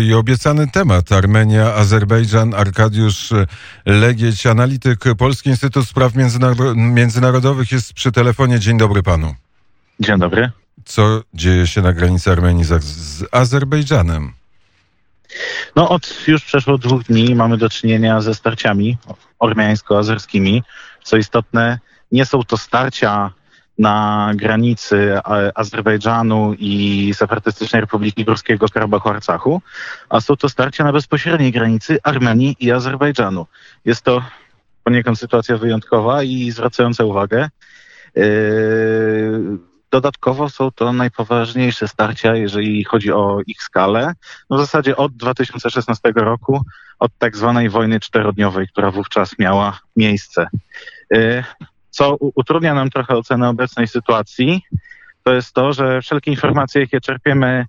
I obiecany temat Armenia, Azerbejdżan, Arkadiusz Legieć, analityk Polski Instytut Spraw Międzynarodowych jest przy telefonie. Dzień dobry panu. Dzień dobry. Co dzieje się na granicy Armenii z, z Azerbejdżanem? No od już przeszło dwóch dni mamy do czynienia ze starciami ormiańsko-azerskimi. Co istotne, nie są to starcia na granicy Azerbejdżanu i Separatystycznej Republiki Górskiego Karabachu Arcachu, a są to starcia na bezpośredniej granicy Armenii i Azerbejdżanu. Jest to poniekąd sytuacja wyjątkowa i zwracająca uwagę. Yy, dodatkowo są to najpoważniejsze starcia, jeżeli chodzi o ich skalę. No w zasadzie od 2016 roku, od tak zwanej wojny czterodniowej, która wówczas miała miejsce. Co utrudnia nam trochę ocenę obecnej sytuacji, to jest to, że wszelkie informacje, jakie czerpiemy e,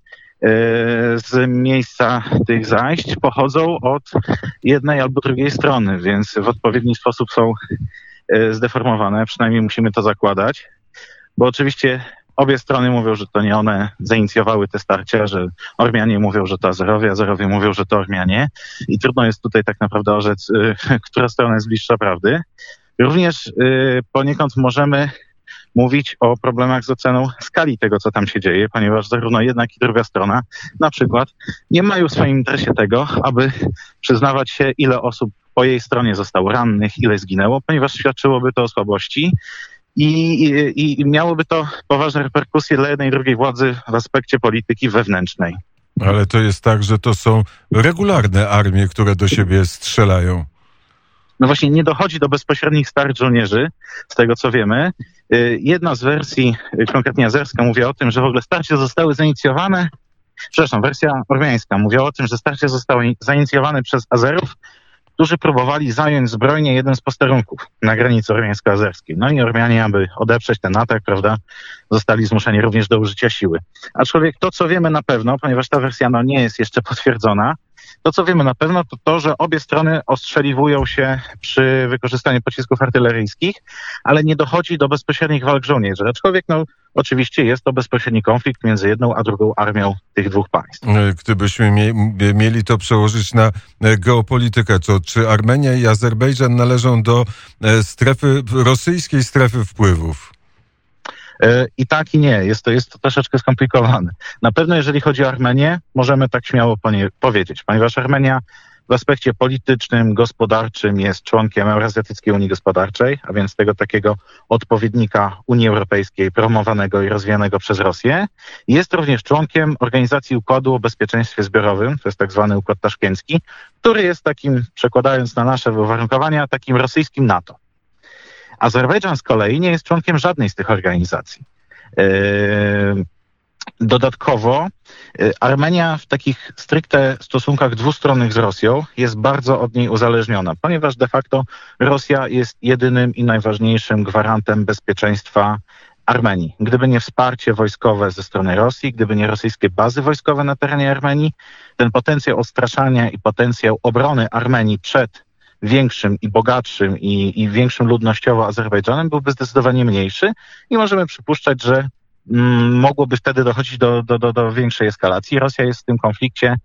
z miejsca tych zajść pochodzą od jednej albo drugiej strony, więc w odpowiedni sposób są e, zdeformowane, przynajmniej musimy to zakładać, bo oczywiście obie strony mówią, że to nie one zainicjowały te starcia, że Ormianie mówią, że to Azerowie, Azerowie mówią, że to Ormianie i trudno jest tutaj tak naprawdę orzec, e, która strona jest bliższa prawdy. Również y, poniekąd możemy mówić o problemach z oceną skali tego, co tam się dzieje, ponieważ zarówno jedna, jak i druga strona na przykład nie mają w swoim interesie tego, aby przyznawać się, ile osób po jej stronie zostało rannych, ile zginęło, ponieważ świadczyłoby to o słabości i, i, i miałoby to poważne reperkusje dla jednej i drugiej władzy w aspekcie polityki wewnętrznej. Ale to jest tak, że to są regularne armie, które do siebie strzelają no właśnie nie dochodzi do bezpośrednich starć żołnierzy, z tego co wiemy. Y, jedna z wersji, y, konkretnie azerska, mówi o tym, że w ogóle starcia zostały zainicjowane, przepraszam, wersja ormiańska mówi o tym, że starcia zostały zainicjowane przez Azerów, którzy próbowali zająć zbrojnie jeden z posterunków na granicy ormiańsko-azerskiej. No i Ormianie, aby odeprzeć ten atak, prawda, zostali zmuszeni również do użycia siły. Aczkolwiek to, co wiemy na pewno, ponieważ ta wersja no, nie jest jeszcze potwierdzona, to, co wiemy na pewno, to to, że obie strony ostrzeliwują się przy wykorzystaniu pocisków artyleryjskich, ale nie dochodzi do bezpośrednich walk żołnierzy. Aczkolwiek, no, oczywiście jest to bezpośredni konflikt między jedną a drugą armią tych dwóch państw. E, gdybyśmy mie mieli to przełożyć na e, geopolitykę, to czy Armenia i Azerbejdżan należą do e, strefy, rosyjskiej strefy wpływów? E, I tak i nie, jest to, jest to troszeczkę skomplikowane. Na pewno jeżeli chodzi o Armenię, możemy tak śmiało powiedzieć, ponieważ Armenia w aspekcie politycznym, gospodarczym jest członkiem Eurazjatyckiej Unii Gospodarczej, a więc tego takiego odpowiednika Unii Europejskiej promowanego i rozwijanego przez Rosję. Jest również członkiem Organizacji Układu o Bezpieczeństwie Zbiorowym, to jest tak zwany Układ Taszkiencki, który jest takim, przekładając na nasze uwarunkowania, takim rosyjskim NATO. Azerbejdżan z kolei nie jest członkiem żadnej z tych organizacji. Yy, dodatkowo yy, Armenia w takich stricte stosunkach dwustronnych z Rosją jest bardzo od niej uzależniona, ponieważ de facto Rosja jest jedynym i najważniejszym gwarantem bezpieczeństwa Armenii. Gdyby nie wsparcie wojskowe ze strony Rosji, gdyby nie rosyjskie bazy wojskowe na terenie Armenii, ten potencjał odstraszania i potencjał obrony Armenii przed większym i bogatszym i, i większym ludnościowo Azerbejdżanem byłby zdecydowanie mniejszy i możemy przypuszczać, że mm, mogłoby wtedy dochodzić do, do, do, do większej eskalacji. Rosja jest w tym konflikcie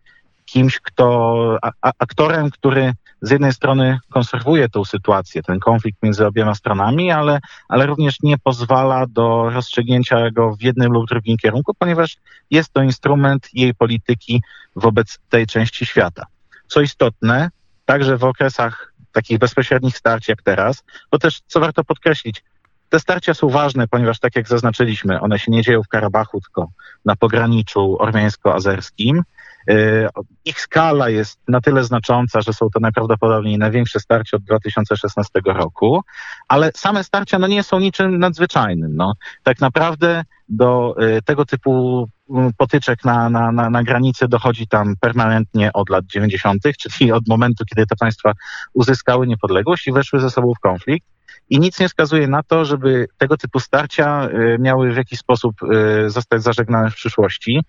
kimś, kto, a, aktorem, który z jednej strony konserwuje tą sytuację, ten konflikt między obiema stronami, ale, ale również nie pozwala do rozstrzygnięcia go w jednym lub drugim kierunku, ponieważ jest to instrument jej polityki wobec tej części świata. Co istotne, także w okresach takich bezpośrednich starć jak teraz, bo też, co warto podkreślić, te starcia są ważne, ponieważ tak jak zaznaczyliśmy, one się nie dzieją w Karabachu, tylko na pograniczu ormiańsko-azerskim. Y, ich skala jest na tyle znacząca, że są to najprawdopodobniej największe starcia od 2016 roku, ale same starcia no, nie są niczym nadzwyczajnym. No. Tak naprawdę do y, tego typu potyczek na, na, na, na granicy dochodzi tam permanentnie od lat 90., czyli od momentu, kiedy te państwa uzyskały niepodległość i weszły ze sobą w konflikt. I nic nie wskazuje na to, żeby tego typu starcia y, miały w jakiś sposób zostać zażegnane w przyszłości.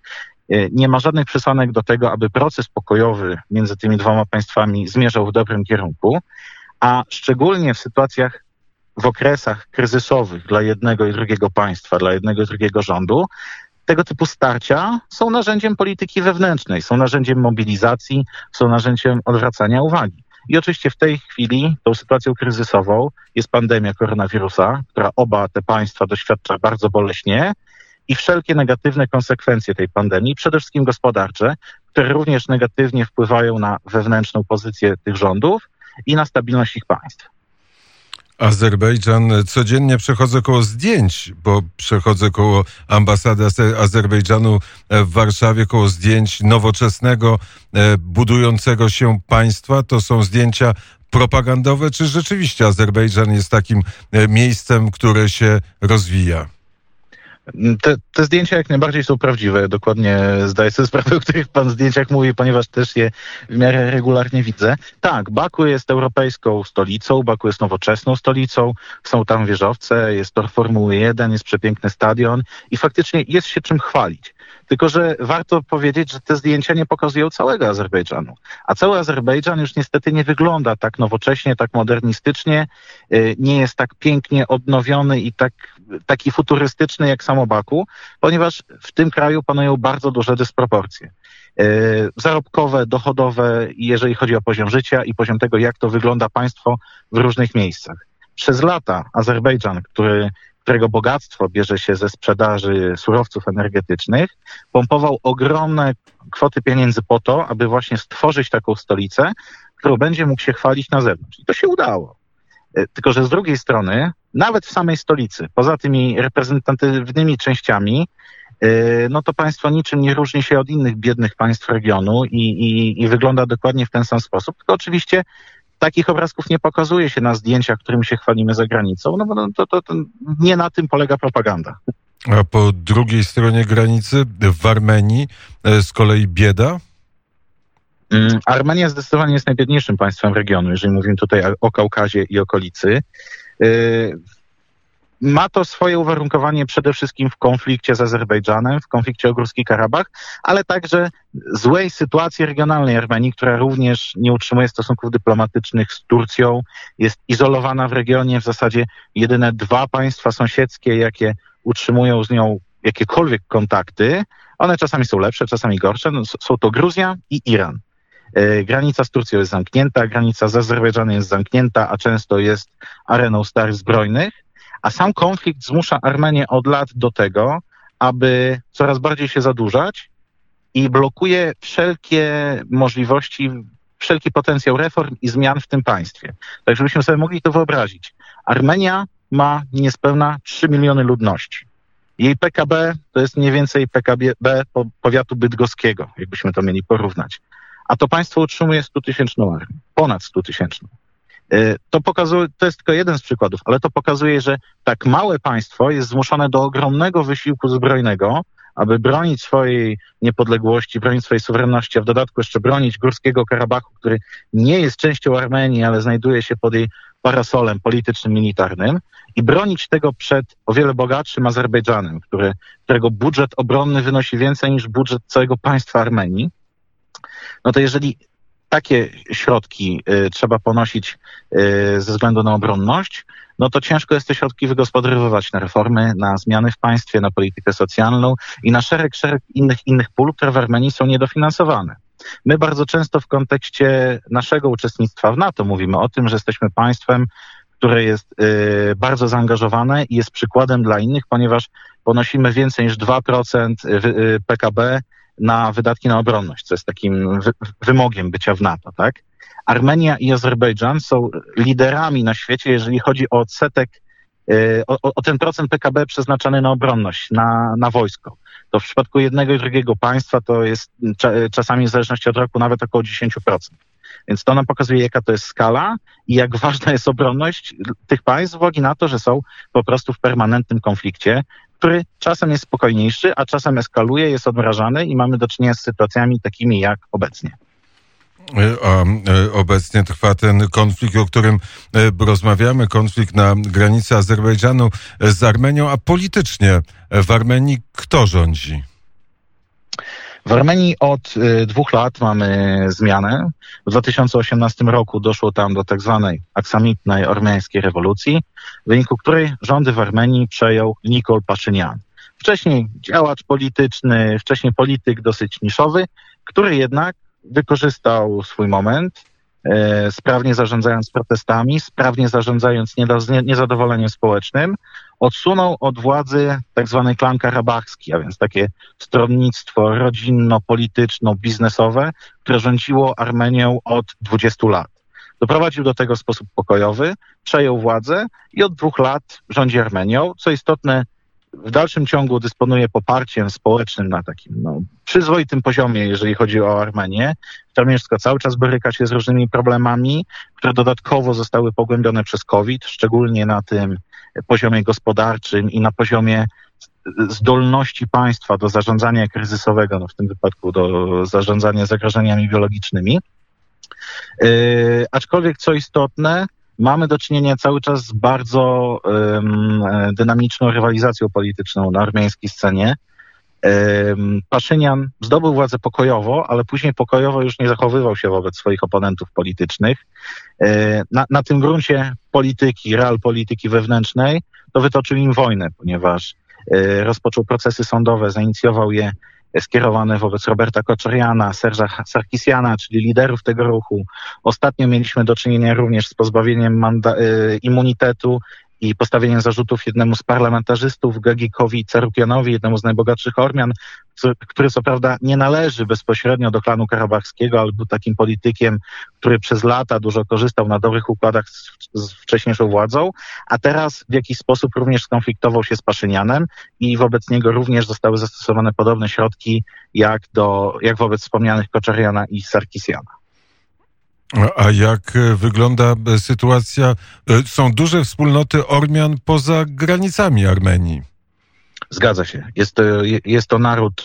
E, nie ma żadnych przesłanek do tego, aby proces pokojowy między tymi dwoma państwami zmierzał w dobrym kierunku, a szczególnie w sytuacjach, w okresach kryzysowych dla jednego i drugiego państwa, dla jednego i drugiego rządu, tego typu starcia są narzędziem polityki wewnętrznej, są narzędziem mobilizacji, są narzędziem odwracania uwagi. I oczywiście w tej chwili tą sytuacją kryzysową jest pandemia koronawirusa, która oba te państwa doświadcza bardzo boleśnie i wszelkie negatywne konsekwencje tej pandemii, przede wszystkim gospodarcze, które również negatywnie wpływają na wewnętrzną pozycję tych rządów i na stabilność ich państw. Azerbejdżan. Codziennie przechodzę koło zdjęć, bo przechodzę koło ambasady Azerbejdżanu w Warszawie, koło zdjęć nowoczesnego, e, budującego się państwa. To są zdjęcia propagandowe, czy rzeczywiście Azerbejdżan jest takim e, miejscem, które się rozwija? Te, te, zdjęcia jak najbardziej są prawdziwe. Dokładnie zdaję sobie sprawę, o których pan zdjęciach mówi, ponieważ też je w miarę regularnie widzę. Tak, Baku jest europejską stolicą, Baku jest nowoczesną stolicą, są tam wieżowce, jest tor Formuły 1, jest przepiękny stadion i faktycznie jest się czym chwalić. Tylko, że warto powiedzieć, że te zdjęcia nie pokazują całego Azerbejdżanu. A cały Azerbejdżan już niestety nie wygląda tak nowocześnie, tak modernistycznie, y, nie jest tak pięknie odnowiony i tak, taki futurystyczny jak samo Baku, ponieważ w tym kraju panują bardzo duże dysproporcje y, zarobkowe, dochodowe, jeżeli chodzi o poziom życia i poziom tego, jak to wygląda państwo w różnych miejscach. Przez lata Azerbejdżan, który którego bogactwo bierze się ze sprzedaży surowców energetycznych, pompował ogromne kwoty pieniędzy po to, aby właśnie stworzyć taką stolicę, którą będzie mógł się chwalić na zewnątrz. I to się udało. E, tylko, że z drugiej strony, nawet w samej stolicy, poza tymi reprezentatywnymi częściami, e, no to państwo niczym nie różni się od innych biednych państw regionu i, i, i wygląda dokładnie w ten sam sposób. Tylko oczywiście takich obrazków nie pokazuje się na zdjęciach, którymi się chwalimy za granicą, no bo to, to, to nie na tym polega propaganda. A po drugiej stronie granicy, w Armenii, e, z kolei bieda? Mm, Armenia zdecydowanie jest najbiedniejszym państwem regionu, jeżeli mówimy tutaj o Kaukazie i okolicy. E, ma to swoje uwarunkowanie przede wszystkim w konflikcie z Azerbejdżanem, w konflikcie o Górski Karabach, ale także złej sytuacji regionalnej Armenii, która również nie utrzymuje stosunków dyplomatycznych z Turcją, jest izolowana w regionie. W zasadzie jedyne dwa państwa sąsiedzkie, jakie utrzymują z nią jakiekolwiek kontakty, one czasami są lepsze, czasami gorsze. No, są to Gruzja i Iran. E, granica z Turcją jest zamknięta, granica z Azerbejdżanem jest zamknięta, a często jest areną starych zbrojnych. A sam konflikt zmusza Armenię od lat do tego, aby coraz bardziej się zadłużać i blokuje wszelkie możliwości, wszelki potencjał reform i zmian w tym państwie. Tak, żebyśmy sobie mogli to wyobrazić. Armenia ma niespełna 3 miliony ludności. Jej PKB to jest mniej więcej PKB powiatu bydgoskiego, jakbyśmy to mieli porównać. A to państwo utrzymuje 100 tysięczną armię, ponad 100 tysięczną. E, to pokazuje, to jest tylko jeden z przykładów, ale to pokazuje, że tak małe państwo jest zmuszone do ogromnego wysiłku zbrojnego, aby bronić swojej niepodległości, bronić swojej suwerenności, a w dodatku jeszcze bronić Górskiego Karabachu, który nie jest częścią Armenii, ale znajduje się pod jej parasolem politycznym, militarnym i bronić tego przed o wiele bogatszym Azerbejdżanem, który, którego budżet obronny wynosi więcej niż budżet całego państwa Armenii, no to jeżeli takie środki y, trzeba ponosić y, ze względu na obronność, no to ciężko jest te środki wygospodarowywać na reformy, na zmiany w państwie, na politykę socjalną i na szereg, szereg innych, innych pól, które w Armenii są niedofinansowane. My bardzo często w kontekście naszego uczestnictwa w NATO mówimy o tym, że jesteśmy państwem, które jest y, bardzo zaangażowane i jest przykładem dla innych, ponieważ ponosimy więcej niż 2% PKB na wydatki na obronność, co jest takim wy wymogiem bycia w NATO, tak? Armenia i Azerbejdżan są liderami na świecie, jeżeli chodzi o odsetek, y, o, o, ten procent PKB przeznaczany na obronność, na, na wojsko. To w przypadku jednego i drugiego państwa to jest czasami w zależności od roku nawet około 10%. Więc to nam pokazuje, jaka to jest skala i jak ważna jest obronność tych państw z uwagi na to, że są po prostu w permanentnym konflikcie, który czasem jest spokojniejszy, a czasem eskaluje, jest odmrażany i mamy do czynienia z sytuacjami takimi jak obecnie. A e, obecnie trwa ten konflikt, o którym e, rozmawiamy, konflikt na granicy Azerbejdżanu z Armenią, a politycznie w Armenii kto rządzi? W Armenii od y, dwóch lat mamy zmianę. W 2018 roku doszło tam do tak zwanej aksamitnej ormiańskiej rewolucji, w wyniku której rządy w Armenii przejął Nikol Paszynian. Wcześniej działacz polityczny, wcześniej polityk dosyć niszowy, który jednak wykorzystał swój moment, sprawnie zarządzając protestami, sprawnie zarządzając niezadowoleniem społecznym, odsunął od władzy tak zwany klan karabachski, a więc takie stronnictwo rodzinno-polityczno-biznesowe, które rządziło Armenią od 20 lat. Doprowadził do tego w sposób pokojowy, przejął władzę i od dwóch lat rządzi Armenią. Co istotne, w dalszym ciągu dysponuje poparciem społecznym na takim no, przyzwoitym poziomie, jeżeli chodzi o Armenię. Armeniecko cały czas boryka się z różnymi problemami, które dodatkowo zostały pogłębione przez COVID, szczególnie na tym poziomie gospodarczym i na poziomie zdolności państwa do zarządzania kryzysowego, no w tym wypadku do zarządzania zagrożeniami biologicznymi. Yy, aczkolwiek, co istotne, mamy do czynienia cały czas z bardzo um, dynamiczną rywalizacją polityczną na armeńskiej scenie. Paszynian zdobył władzę pokojowo, ale później pokojowo już nie zachowywał się wobec swoich oponentów politycznych. E, na, na tym gruncie polityki, real polityki wewnętrznej, to wytoczył im wojnę, ponieważ e, rozpoczął procesy sądowe, zainicjował je skierowane wobec Roberta Koczoriana, Serża Sarkisiana, czyli liderów tego ruchu. Ostatnio mieliśmy do czynienia również z pozbawieniem y, immunitetu i postawieniem zarzutów jednemu z parlamentarzystów, Gagikowi Carukianowi, jednemu z najbogatszych Ormian, który co prawda nie należy bezpośrednio do klanu karabachskiego, ale był takim politykiem, który przez lata dużo korzystał na dobrych układach z, z wcześniejszą władzą, a teraz w jakiś sposób również skonfliktował się z Paszynianem i wobec niego również zostały zastosowane podobne środki jak, do, jak wobec wspomnianych Koczariana i Sarkisiana. A jak e, wygląda e, sytuacja? E, są duże wspólnoty Ormian poza granicami Armenii. Zgadza się. Jest, jest to naród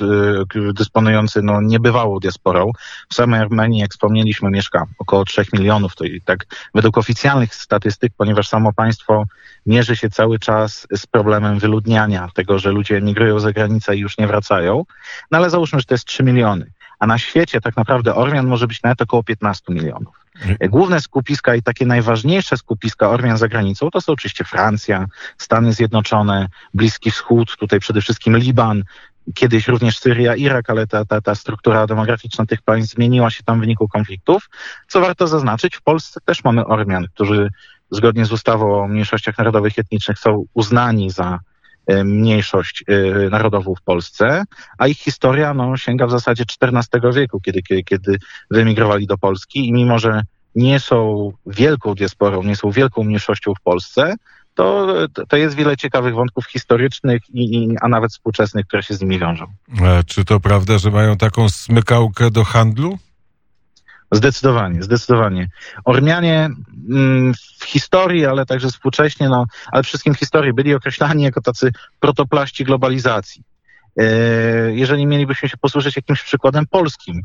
dysponujący no, niebywałą diasporą. W samej Armenii, jak wspomnieliśmy, mieszka około 3 milionów. To i tak według oficjalnych statystyk, ponieważ samo państwo mierzy się cały czas z problemem wyludniania, tego, że ludzie emigrują za granicę i już nie wracają. No ale załóżmy, że to jest 3 miliony a na świecie tak naprawdę Ormian może być nawet około 15 milionów. Mhm. Główne skupiska i takie najważniejsze skupiska Ormian za granicą to są oczywiście Francja, Stany Zjednoczone, Bliski Wschód, tutaj przede wszystkim Liban, kiedyś również Syria, Irak, ale ta, ta, ta struktura demograficzna tych państw zmieniła się tam w wyniku konfliktów. Co warto zaznaczyć, w Polsce też mamy Ormian, którzy zgodnie z ustawą o mniejszościach narodowych i etnicznych są uznani za mniejszość e, narodową w Polsce, a ich historia no, sięga w zasadzie XIV wieku, kiedy, kiedy, kiedy wyemigrowali do Polski i mimo, że nie są wielką diasporą, nie są wielką mniejszością w Polsce, to, to jest wiele ciekawych wątków historycznych, i, i, a nawet współczesnych, które się z nimi wiążą. A czy to prawda, że mają taką smykałkę do handlu? Zdecydowanie, zdecydowanie. Ormianie mm, w historii, ale także współcześnie, no, ale wszystkim w historii byli określani jako tacy protoplaści globalizacji. E, jeżeli mielibyśmy się posłużyć jakimś przykładem polskim,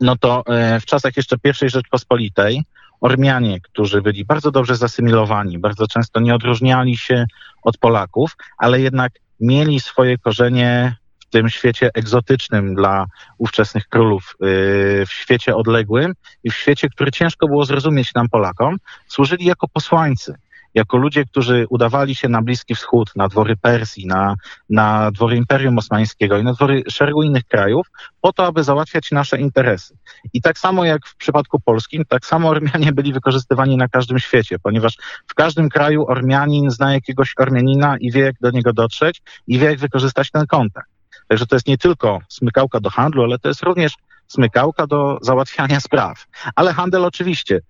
no to e, w czasach jeszcze pierwszej Rzeczpospolitej Ormianie, którzy byli bardzo dobrze zasymilowani, bardzo często nie odróżniali się od Polaków, ale jednak mieli swoje korzenie tym świecie egzotycznym dla ówczesnych królów, yy, w świecie odległym i w świecie, który ciężko było zrozumieć nam Polakom, służyli jako posłańcy jako ludzie, którzy udawali się na Bliski Wschód, na dwory Persji, na, na dwory Imperium Osmańskiego i na dwory szeregu innych krajów, po to, aby załatwiać nasze interesy. I tak samo jak w przypadku polskim, tak samo Ormianie byli wykorzystywani na każdym świecie, ponieważ w każdym kraju Ormianin zna jakiegoś Ormianina i wie, jak do niego dotrzeć i wie, jak wykorzystać ten kontakt. Także to jest nie tylko smykałka do handlu, ale to jest również smykałka do załatwiania spraw. Ale handel oczywiście.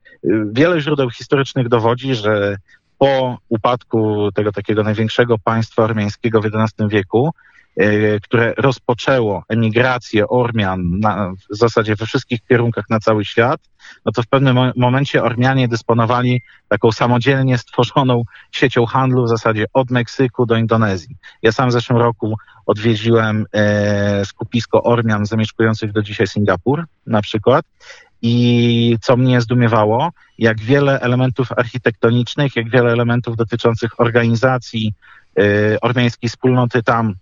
Wiele źródeł historycznych dowodzi, że po upadku tego takiego największego państwa armiańskiego w XI wieku, które rozpoczęło emigrację Ormian na, w zasadzie we wszystkich kierunkach na cały świat, no to w pewnym momencie Ormianie dysponowali taką samodzielnie stworzoną siecią handlu w zasadzie od Meksyku do Indonezji. Ja sam w zeszłym roku odwiedziłem e, skupisko Ormian zamieszkujących do dzisiaj Singapur na przykład i co mnie zdumiewało, jak wiele elementów architektonicznych, jak wiele elementów dotyczących organizacji y, ormiańskiej wspólnoty tam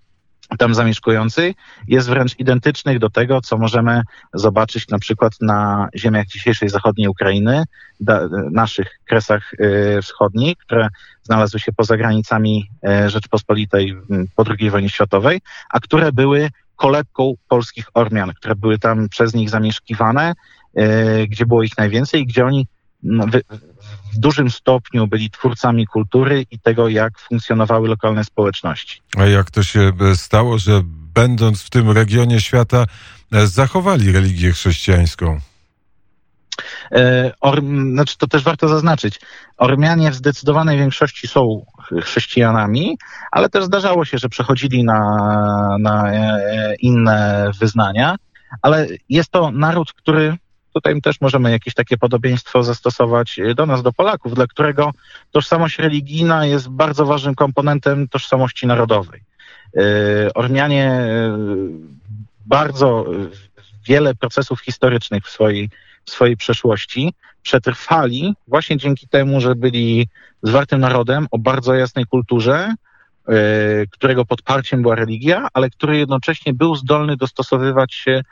tam zamieszkujących jest wręcz identycznych do tego, co możemy zobaczyć na przykład na ziemiach dzisiejszej zachodniej Ukrainy, da, naszych kresach y, wschodnich, które znalazły się poza granicami y, Rzeczpospolitej po II wojnie światowej, a które były kolebką polskich Ormian, które były tam przez nich zamieszkiwane, y, gdzie było ich najwięcej i gdzie oni no, wy, w dużym stopniu byli twórcami kultury i tego, jak funkcjonowały lokalne społeczności. A jak to się e, stało, że będąc w tym regionie świata, e, zachowali religię chrześcijańską? E, or, znaczy to też warto zaznaczyć. Ormianie w zdecydowanej większości są chrześcijanami, ale też zdarzało się, że przechodzili na, na inne wyznania, ale jest to naród, który tutaj też możemy jakieś takie podobieństwo zastosować do nas, do Polaków, dla którego tożsamość religijna jest bardzo ważnym komponentem tożsamości narodowej. Ormianie bardzo wiele procesów historycznych w swojej, w swojej przeszłości przetrwali właśnie dzięki temu, że byli zwartym narodem o bardzo jasnej kulturze, którego podparciem była religia, ale który jednocześnie był zdolny dostosowywać się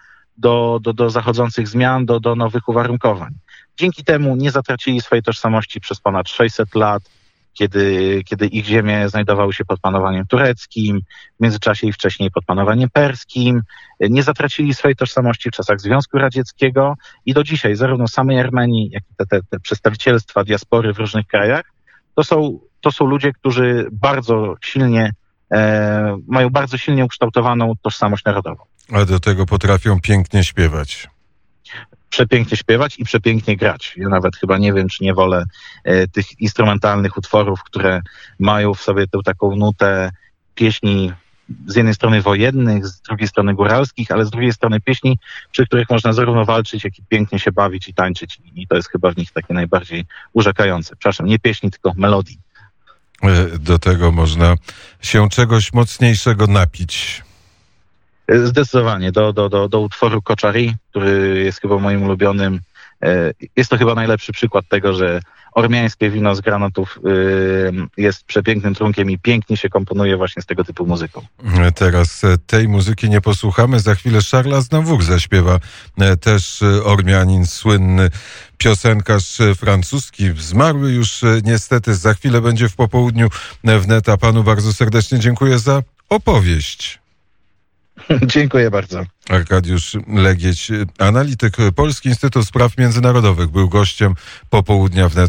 do, do, do zachodzących zmian, do, do nowych uwarunkowań. Dzięki temu nie zatracili swojej tożsamości przez ponad 600 lat, kiedy, kiedy ich ziemie znajdowały się pod panowaniem tureckim, w międzyczasie i wcześniej pod panowaniem perskim. Nie zatracili swojej tożsamości w czasach Związku Radzieckiego i do dzisiaj zarówno samej Armenii, jak i te, te, te przedstawicielstwa diaspory w różnych krajach, to są, to są ludzie, którzy bardzo silnie, e, mają bardzo silnie ukształtowaną tożsamość narodową. A do tego potrafią pięknie śpiewać. Przepięknie śpiewać i przepięknie grać. Ja nawet chyba nie wiem, czy nie wolę e, tych instrumentalnych utworów, które mają w sobie tę taką nutę pieśni z jednej strony wojennych, z drugiej strony góralskich, ale z drugiej strony pieśni, przy których można zarówno walczyć, jak i pięknie się bawić i tańczyć. I to jest chyba w nich takie najbardziej urzekające. Przepraszam, nie pieśni, tylko melodii. E, do tego można się czegoś mocniejszego napić. Zdecydowanie do, do, do, do utworu Koczari, który jest chyba moim ulubionym. E, jest to chyba najlepszy przykład tego, że ormiańskie wino z granatów e, jest przepięknym trunkiem i pięknie się komponuje właśnie z tego typu muzyką. Teraz e, tej muzyki nie posłuchamy. Za chwilę Charles Znawuk zaśpiewa też Ormianin, słynny piosenkarz francuski. Zmarły już niestety. Za chwilę będzie w popołudniu wneta. Panu bardzo serdecznie dziękuję za opowieść. Dziękuję bardzo. Arkadiusz Legieć, analityk Polski Instytut Spraw Międzynarodowych, był gościem popołudnia wnet.